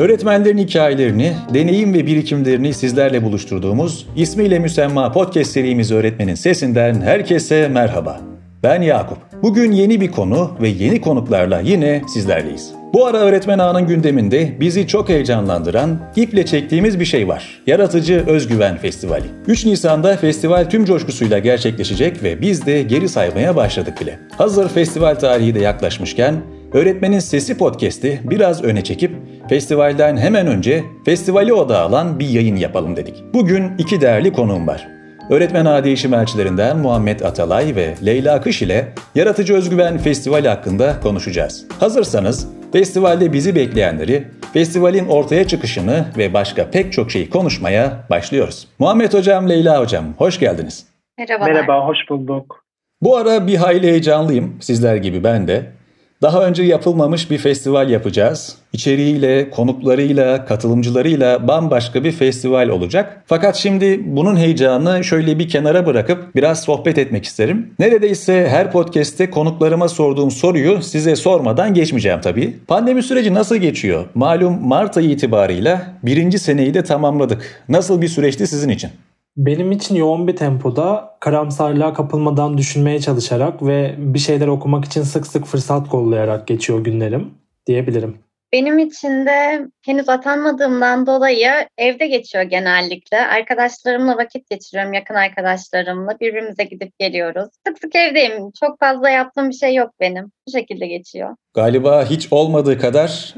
Öğretmenlerin hikayelerini, deneyim ve birikimlerini sizlerle buluşturduğumuz ismiyle müsemma podcast serimiz Öğretmenin Sesinden herkese merhaba. Ben Yakup. Bugün yeni bir konu ve yeni konuklarla yine sizlerleyiz. Bu ara öğretmen ağının gündeminde bizi çok heyecanlandıran, iple çektiğimiz bir şey var. Yaratıcı Özgüven Festivali. 3 Nisan'da festival tüm coşkusuyla gerçekleşecek ve biz de geri saymaya başladık bile. Hazır festival tarihi de yaklaşmışken Öğretmenin Sesi podcast'i biraz öne çekip festivalden hemen önce festivali odağı alan bir yayın yapalım dedik. Bugün iki değerli konuğum var. Öğretmen Ağ Değişim Elçilerinden Muhammed Atalay ve Leyla Kış ile Yaratıcı Özgüven Festivali hakkında konuşacağız. Hazırsanız festivalde bizi bekleyenleri, festivalin ortaya çıkışını ve başka pek çok şeyi konuşmaya başlıyoruz. Muhammed Hocam, Leyla Hocam hoş geldiniz. Merhabalar. Merhaba, hoş bulduk. Bu ara bir hayli heyecanlıyım, sizler gibi ben de. Daha önce yapılmamış bir festival yapacağız. İçeriğiyle, konuklarıyla, katılımcılarıyla bambaşka bir festival olacak. Fakat şimdi bunun heyecanını şöyle bir kenara bırakıp biraz sohbet etmek isterim. Neredeyse her podcast'te konuklarıma sorduğum soruyu size sormadan geçmeyeceğim tabii. Pandemi süreci nasıl geçiyor? Malum Mart ayı itibarıyla birinci seneyi de tamamladık. Nasıl bir süreçti sizin için? Benim için yoğun bir tempoda karamsarlığa kapılmadan düşünmeye çalışarak ve bir şeyler okumak için sık sık fırsat kollayarak geçiyor günlerim diyebilirim. Benim için de henüz atanmadığımdan dolayı evde geçiyor genellikle. Arkadaşlarımla vakit geçiriyorum, yakın arkadaşlarımla. Birbirimize gidip geliyoruz. Sık sık evdeyim. Çok fazla yaptığım bir şey yok benim. Bu şekilde geçiyor. Galiba hiç olmadığı kadar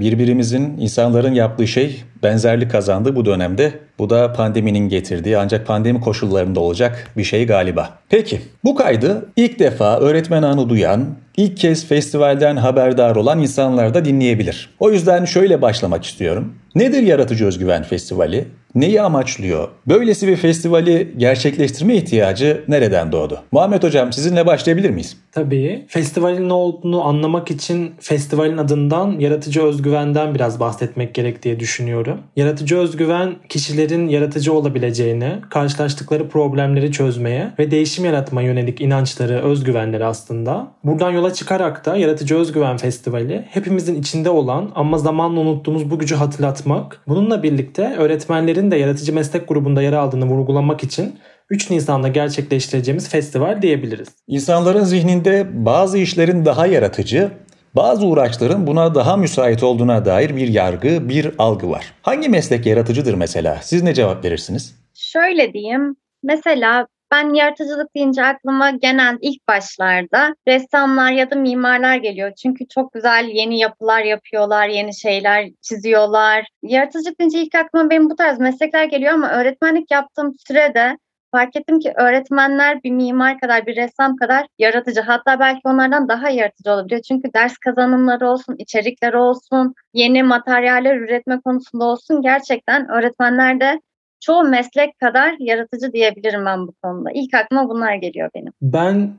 birbirimizin, insanların yaptığı şey benzerlik kazandı bu dönemde. Bu da pandeminin getirdiği ancak pandemi koşullarında olacak bir şey galiba. Peki bu kaydı ilk defa öğretmen anı duyan, ilk kez festivalden haberdar olan insanlar da dinleyebilir. O yüzden şöyle başlamak istiyorum. Nedir Yaratıcı Özgüven Festivali? Neyi amaçlıyor? Böylesi bir festivali gerçekleştirme ihtiyacı nereden doğdu? Muhammed Hocam sizinle başlayabilir miyiz? Tabii. Festivalin ne olduğunu anlamak için festivalin adından yaratıcı özgüvenden biraz bahsetmek gerek diye düşünüyorum. Yaratıcı özgüven kişilerin yaratıcı olabileceğini, karşılaştıkları problemleri çözmeye ve değişim yaratma yönelik inançları, özgüvenleri aslında. Buradan yola çıkarak da Yaratıcı Özgüven Festivali hepimizin içinde olan ama zamanla unuttuğumuz bu gücü hatırlatmak, bununla birlikte öğretmenlerin de yaratıcı meslek grubunda yer aldığını vurgulamak için 3 Nisan'da gerçekleştireceğimiz festival diyebiliriz. İnsanların zihninde bazı işlerin daha yaratıcı, bazı uğraşların buna daha müsait olduğuna dair bir yargı, bir algı var. Hangi meslek yaratıcıdır mesela? Siz ne cevap verirsiniz? Şöyle diyeyim. Mesela ben yaratıcılık deyince aklıma genel ilk başlarda ressamlar ya da mimarlar geliyor. Çünkü çok güzel yeni yapılar yapıyorlar, yeni şeyler çiziyorlar. Yaratıcılık deyince ilk aklıma benim bu tarz meslekler geliyor ama öğretmenlik yaptığım sürede fark ettim ki öğretmenler bir mimar kadar, bir ressam kadar yaratıcı. Hatta belki onlardan daha yaratıcı olabiliyor. Çünkü ders kazanımları olsun, içerikleri olsun, yeni materyaller üretme konusunda olsun gerçekten öğretmenler de çoğu meslek kadar yaratıcı diyebilirim ben bu konuda. İlk aklıma bunlar geliyor benim. Ben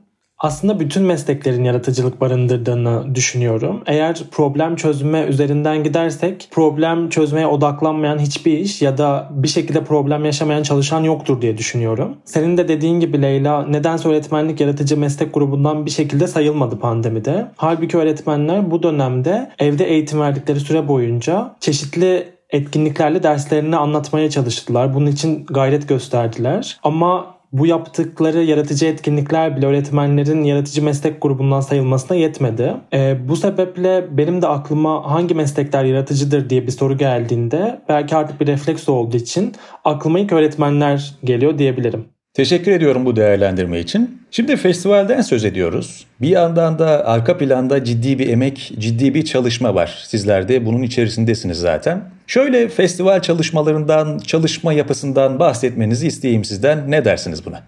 aslında bütün mesleklerin yaratıcılık barındırdığını düşünüyorum. Eğer problem çözme üzerinden gidersek problem çözmeye odaklanmayan hiçbir iş ya da bir şekilde problem yaşamayan çalışan yoktur diye düşünüyorum. Senin de dediğin gibi Leyla nedense öğretmenlik yaratıcı meslek grubundan bir şekilde sayılmadı pandemide. Halbuki öğretmenler bu dönemde evde eğitim verdikleri süre boyunca çeşitli etkinliklerle derslerini anlatmaya çalıştılar. Bunun için gayret gösterdiler. Ama bu yaptıkları yaratıcı etkinlikler bile öğretmenlerin yaratıcı meslek grubundan sayılmasına yetmedi. E, bu sebeple benim de aklıma hangi meslekler yaratıcıdır diye bir soru geldiğinde belki artık bir refleks olduğu için aklıma ilk öğretmenler geliyor diyebilirim. Teşekkür ediyorum bu değerlendirme için. Şimdi festivalden söz ediyoruz. Bir yandan da arka planda ciddi bir emek, ciddi bir çalışma var. Sizler de bunun içerisindesiniz zaten. Şöyle festival çalışmalarından, çalışma yapısından bahsetmenizi isteyeyim sizden. Ne dersiniz buna?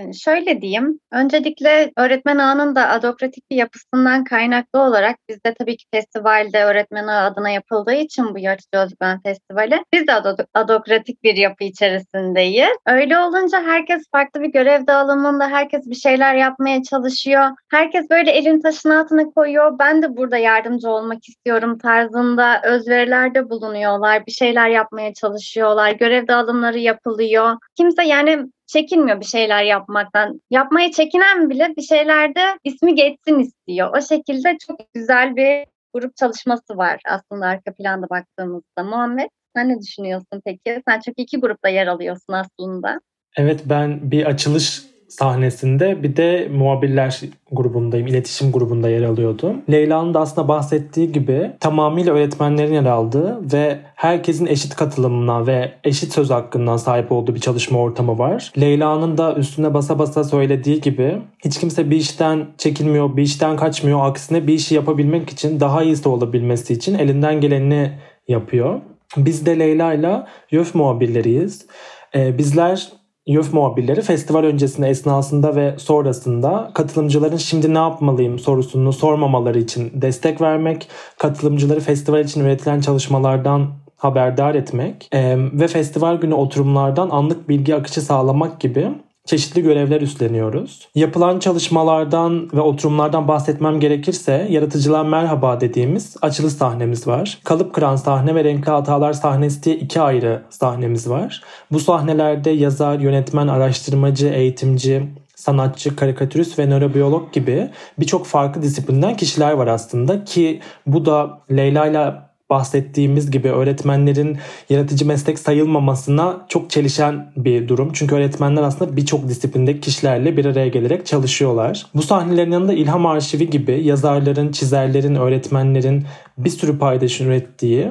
Ee, şöyle diyeyim, öncelikle öğretmen ağının da adokratik bir yapısından kaynaklı olarak biz de tabii ki festivalde öğretmen ağı adına yapıldığı için bu Yaratıcı Özgüven Festivali biz de adokratik bir yapı içerisindeyiz. Öyle olunca herkes farklı bir görev dağılımında, herkes bir şeyler yapmaya çalışıyor. Herkes böyle elin taşın altına koyuyor. Ben de burada yardımcı olmak istiyorum tarzında özverilerde bulunuyorlar. Bir şeyler yapmaya çalışıyorlar. Görev dağılımları yapılıyor. Kimse yani çekinmiyor bir şeyler yapmaktan. Yapmaya çekinen bile bir şeylerde ismi geçsin istiyor. O şekilde çok güzel bir grup çalışması var aslında arka planda baktığımızda. Muhammed sen ne düşünüyorsun peki? Sen çünkü iki grupta yer alıyorsun aslında. Evet ben bir açılış sahnesinde bir de muhabirler grubundayım, iletişim grubunda yer alıyordum. Leyla'nın da aslında bahsettiği gibi tamamıyla öğretmenlerin yer aldığı ve herkesin eşit katılımına ve eşit söz hakkından sahip olduğu bir çalışma ortamı var. Leyla'nın da üstüne basa basa söylediği gibi hiç kimse bir işten çekilmiyor, bir işten kaçmıyor. Aksine bir işi yapabilmek için, daha iyisi olabilmesi için elinden geleni yapıyor. Biz de Leyla ile YÖF muhabirleriyiz. Ee, bizler YÖF muhabirleri festival öncesinde, esnasında ve sonrasında katılımcıların şimdi ne yapmalıyım sorusunu sormamaları için destek vermek, katılımcıları festival için üretilen çalışmalardan haberdar etmek e, ve festival günü oturumlardan anlık bilgi akışı sağlamak gibi çeşitli görevler üstleniyoruz. Yapılan çalışmalardan ve oturumlardan bahsetmem gerekirse Yaratıcılar Merhaba dediğimiz açılış sahnemiz var. Kalıp kıran sahne ve renkli hatalar sahnesi diye iki ayrı sahnemiz var. Bu sahnelerde yazar, yönetmen, araştırmacı, eğitimci, sanatçı, karikatürist ve nörobiyolog gibi birçok farklı disiplinden kişiler var aslında ki bu da Leyla ile bahsettiğimiz gibi öğretmenlerin yaratıcı meslek sayılmamasına çok çelişen bir durum. Çünkü öğretmenler aslında birçok disiplindeki kişilerle bir araya gelerek çalışıyorlar. Bu sahnelerin yanında ilham arşivi gibi yazarların, çizerlerin, öğretmenlerin bir sürü paydaşın ürettiği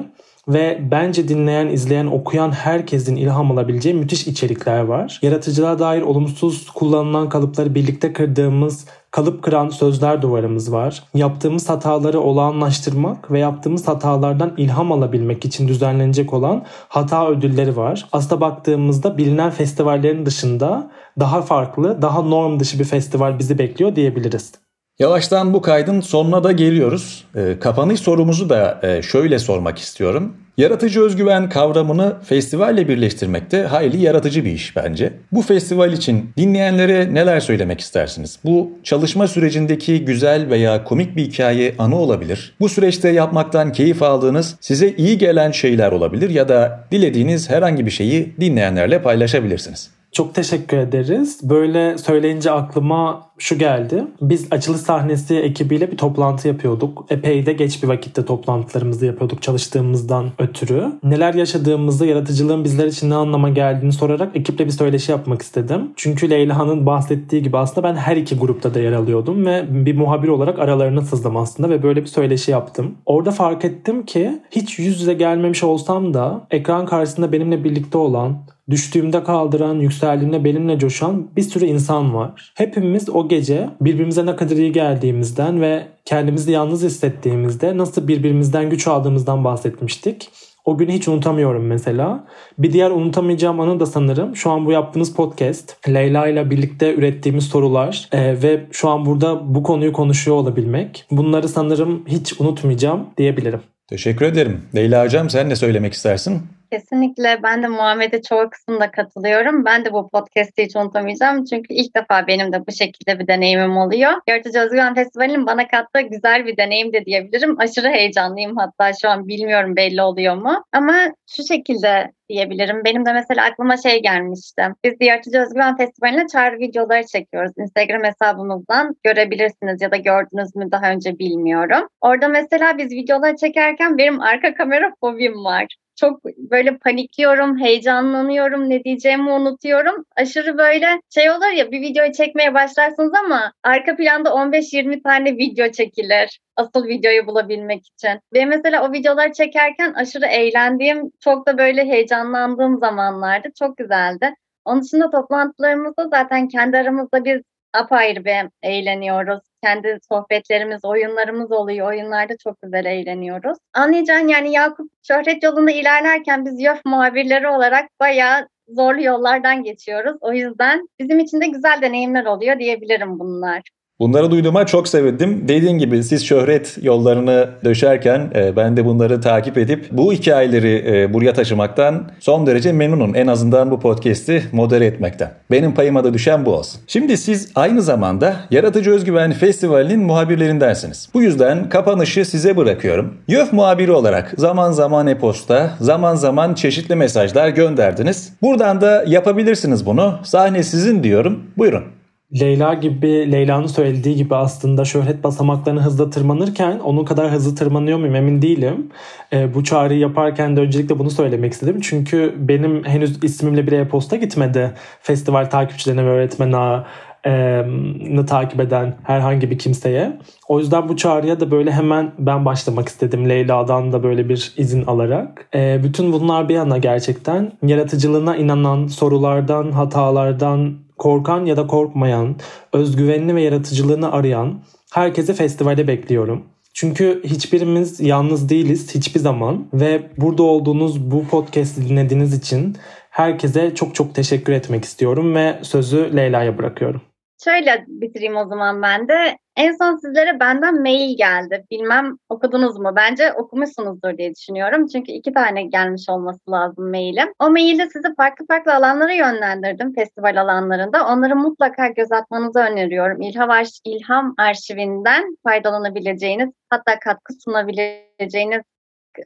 ve bence dinleyen, izleyen, okuyan herkesin ilham alabileceği müthiş içerikler var. Yaratıcılığa dair olumsuz kullanılan kalıpları birlikte kırdığımız kalıp kıran sözler duvarımız var. Yaptığımız hataları olağanlaştırmak ve yaptığımız hatalardan ilham alabilmek için düzenlenecek olan hata ödülleri var. Aslında baktığımızda bilinen festivallerin dışında daha farklı, daha norm dışı bir festival bizi bekliyor diyebiliriz. Yavaştan bu kaydın sonuna da geliyoruz. E, kapanış sorumuzu da e, şöyle sormak istiyorum. Yaratıcı özgüven kavramını festivalle birleştirmekte hayli yaratıcı bir iş bence. Bu festival için dinleyenlere neler söylemek istersiniz? Bu çalışma sürecindeki güzel veya komik bir hikaye anı olabilir. Bu süreçte yapmaktan keyif aldığınız, size iyi gelen şeyler olabilir ya da dilediğiniz herhangi bir şeyi dinleyenlerle paylaşabilirsiniz. Çok teşekkür ederiz. Böyle söyleyince aklıma şu geldi. Biz açılış sahnesi ekibiyle bir toplantı yapıyorduk. Epey de geç bir vakitte toplantılarımızı yapıyorduk çalıştığımızdan ötürü. Neler yaşadığımızda yaratıcılığın bizler için ne anlama geldiğini sorarak ekiple bir söyleşi yapmak istedim. Çünkü Leyla'nın bahsettiği gibi aslında ben her iki grupta da yer alıyordum ve bir muhabir olarak aralarına sızdım aslında ve böyle bir söyleşi yaptım. Orada fark ettim ki hiç yüz yüze gelmemiş olsam da ekran karşısında benimle birlikte olan düştüğümde kaldıran, yükseldiğimde benimle coşan bir sürü insan var. Hepimiz o gece birbirimize ne kadar iyi geldiğimizden ve kendimizi yalnız hissettiğimizde nasıl birbirimizden güç aldığımızdan bahsetmiştik. O günü hiç unutamıyorum mesela. Bir diğer unutamayacağım anı da sanırım şu an bu yaptığımız podcast. Leyla ile birlikte ürettiğimiz sorular e, ve şu an burada bu konuyu konuşuyor olabilmek. Bunları sanırım hiç unutmayacağım diyebilirim. Teşekkür ederim. Leyla Hocam sen ne söylemek istersin? Kesinlikle ben de Muhammed'e çoğu kısımda katılıyorum. Ben de bu podcast'i hiç unutamayacağım. Çünkü ilk defa benim de bu şekilde bir deneyimim oluyor. Yaratıcı Özgüven Festivali'nin bana kattığı güzel bir deneyim de diyebilirim. Aşırı heyecanlıyım hatta şu an bilmiyorum belli oluyor mu. Ama şu şekilde diyebilirim. Benim de mesela aklıma şey gelmişti. Biz Yaratıcı Özgüven Festivali'ne çağrı videoları çekiyoruz. Instagram hesabımızdan görebilirsiniz ya da gördünüz mü daha önce bilmiyorum. Orada mesela biz videoları çekerken benim arka kamera fobim var çok böyle panikliyorum, heyecanlanıyorum, ne diyeceğimi unutuyorum. Aşırı böyle şey olur ya bir videoyu çekmeye başlarsınız ama arka planda 15-20 tane video çekilir asıl videoyu bulabilmek için. Ve mesela o videoları çekerken aşırı eğlendiğim, çok da böyle heyecanlandığım zamanlardı. Çok güzeldi. Onun dışında toplantılarımızda zaten kendi aramızda biz apayrı bir eğleniyoruz. Kendi sohbetlerimiz, oyunlarımız oluyor. Oyunlarda çok güzel eğleniyoruz. Anlayacağın yani Yakup şöhret yolunda ilerlerken biz YÖF muhabirleri olarak bayağı zorlu yollardan geçiyoruz. O yüzden bizim için de güzel deneyimler oluyor diyebilirim bunlar. Bunları duyduğuma çok sevindim. Dediğin gibi siz şöhret yollarını döşerken e, ben de bunları takip edip bu hikayeleri e, buraya taşımaktan son derece memnunum. En azından bu podcast'i modere etmekten. Benim payıma da düşen bu olsun. Şimdi siz aynı zamanda Yaratıcı Özgüven Festivali'nin muhabirlerindensiniz. Bu yüzden kapanışı size bırakıyorum. YÖF muhabiri olarak zaman zaman e-posta, zaman zaman çeşitli mesajlar gönderdiniz. Buradan da yapabilirsiniz bunu. Sahne sizin diyorum. Buyurun. Leyla gibi, Leyla'nın söylediği gibi aslında şöhret basamaklarını hızla tırmanırken onun kadar hızlı tırmanıyor muyum emin değilim. E, bu çağrıyı yaparken de öncelikle bunu söylemek istedim. Çünkü benim henüz ismimle bir e-posta gitmedi. Festival takipçilerine ve öğretmene e, takip eden herhangi bir kimseye. O yüzden bu çağrıya da böyle hemen ben başlamak istedim Leyla'dan da böyle bir izin alarak. E, bütün bunlar bir yana gerçekten yaratıcılığına inanan sorulardan, hatalardan korkan ya da korkmayan, özgüvenini ve yaratıcılığını arayan herkesi festivale bekliyorum. Çünkü hiçbirimiz yalnız değiliz hiçbir zaman ve burada olduğunuz bu podcast'i dinlediğiniz için herkese çok çok teşekkür etmek istiyorum ve sözü Leyla'ya bırakıyorum. Şöyle bitireyim o zaman ben de. En son sizlere benden mail geldi. Bilmem okudunuz mu? Bence okumuşsunuzdur diye düşünüyorum. Çünkü iki tane gelmiş olması lazım mailim. O mailde sizi farklı farklı alanlara yönlendirdim. Festival alanlarında. Onları mutlaka göz atmanızı öneriyorum. İlham, Arş İlham arşivinden faydalanabileceğiniz hatta katkı sunabileceğiniz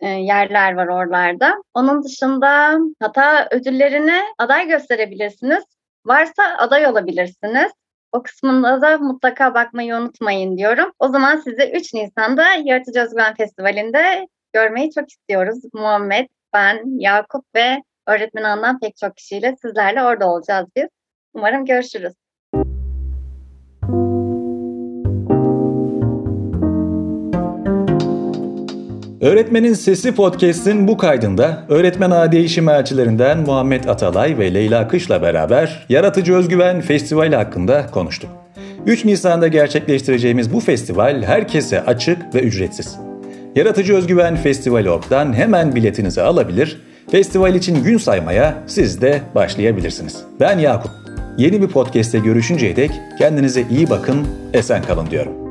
e, yerler var oralarda. Onun dışında hata ödüllerine aday gösterebilirsiniz. Varsa aday olabilirsiniz. O kısmında da mutlaka bakmayı unutmayın diyorum. O zaman sizi 3 Nisan'da Yaratıcı Özgüven Festivali'nde görmeyi çok istiyoruz. Muhammed, ben, Yakup ve öğretmen andan pek çok kişiyle sizlerle orada olacağız biz. Umarım görüşürüz. Öğretmenin Sesi Podcast'in bu kaydında Öğretmen A Değişim Elçilerinden Muhammed Atalay ve Leyla Kış'la beraber Yaratıcı Özgüven Festivali hakkında konuştuk. 3 Nisan'da gerçekleştireceğimiz bu festival herkese açık ve ücretsiz. Yaratıcı Özgüven Festivali Ok'tan hemen biletinizi alabilir, festival için gün saymaya siz de başlayabilirsiniz. Ben Yakup. Yeni bir podcast'te görüşünceye dek kendinize iyi bakın, esen kalın diyorum.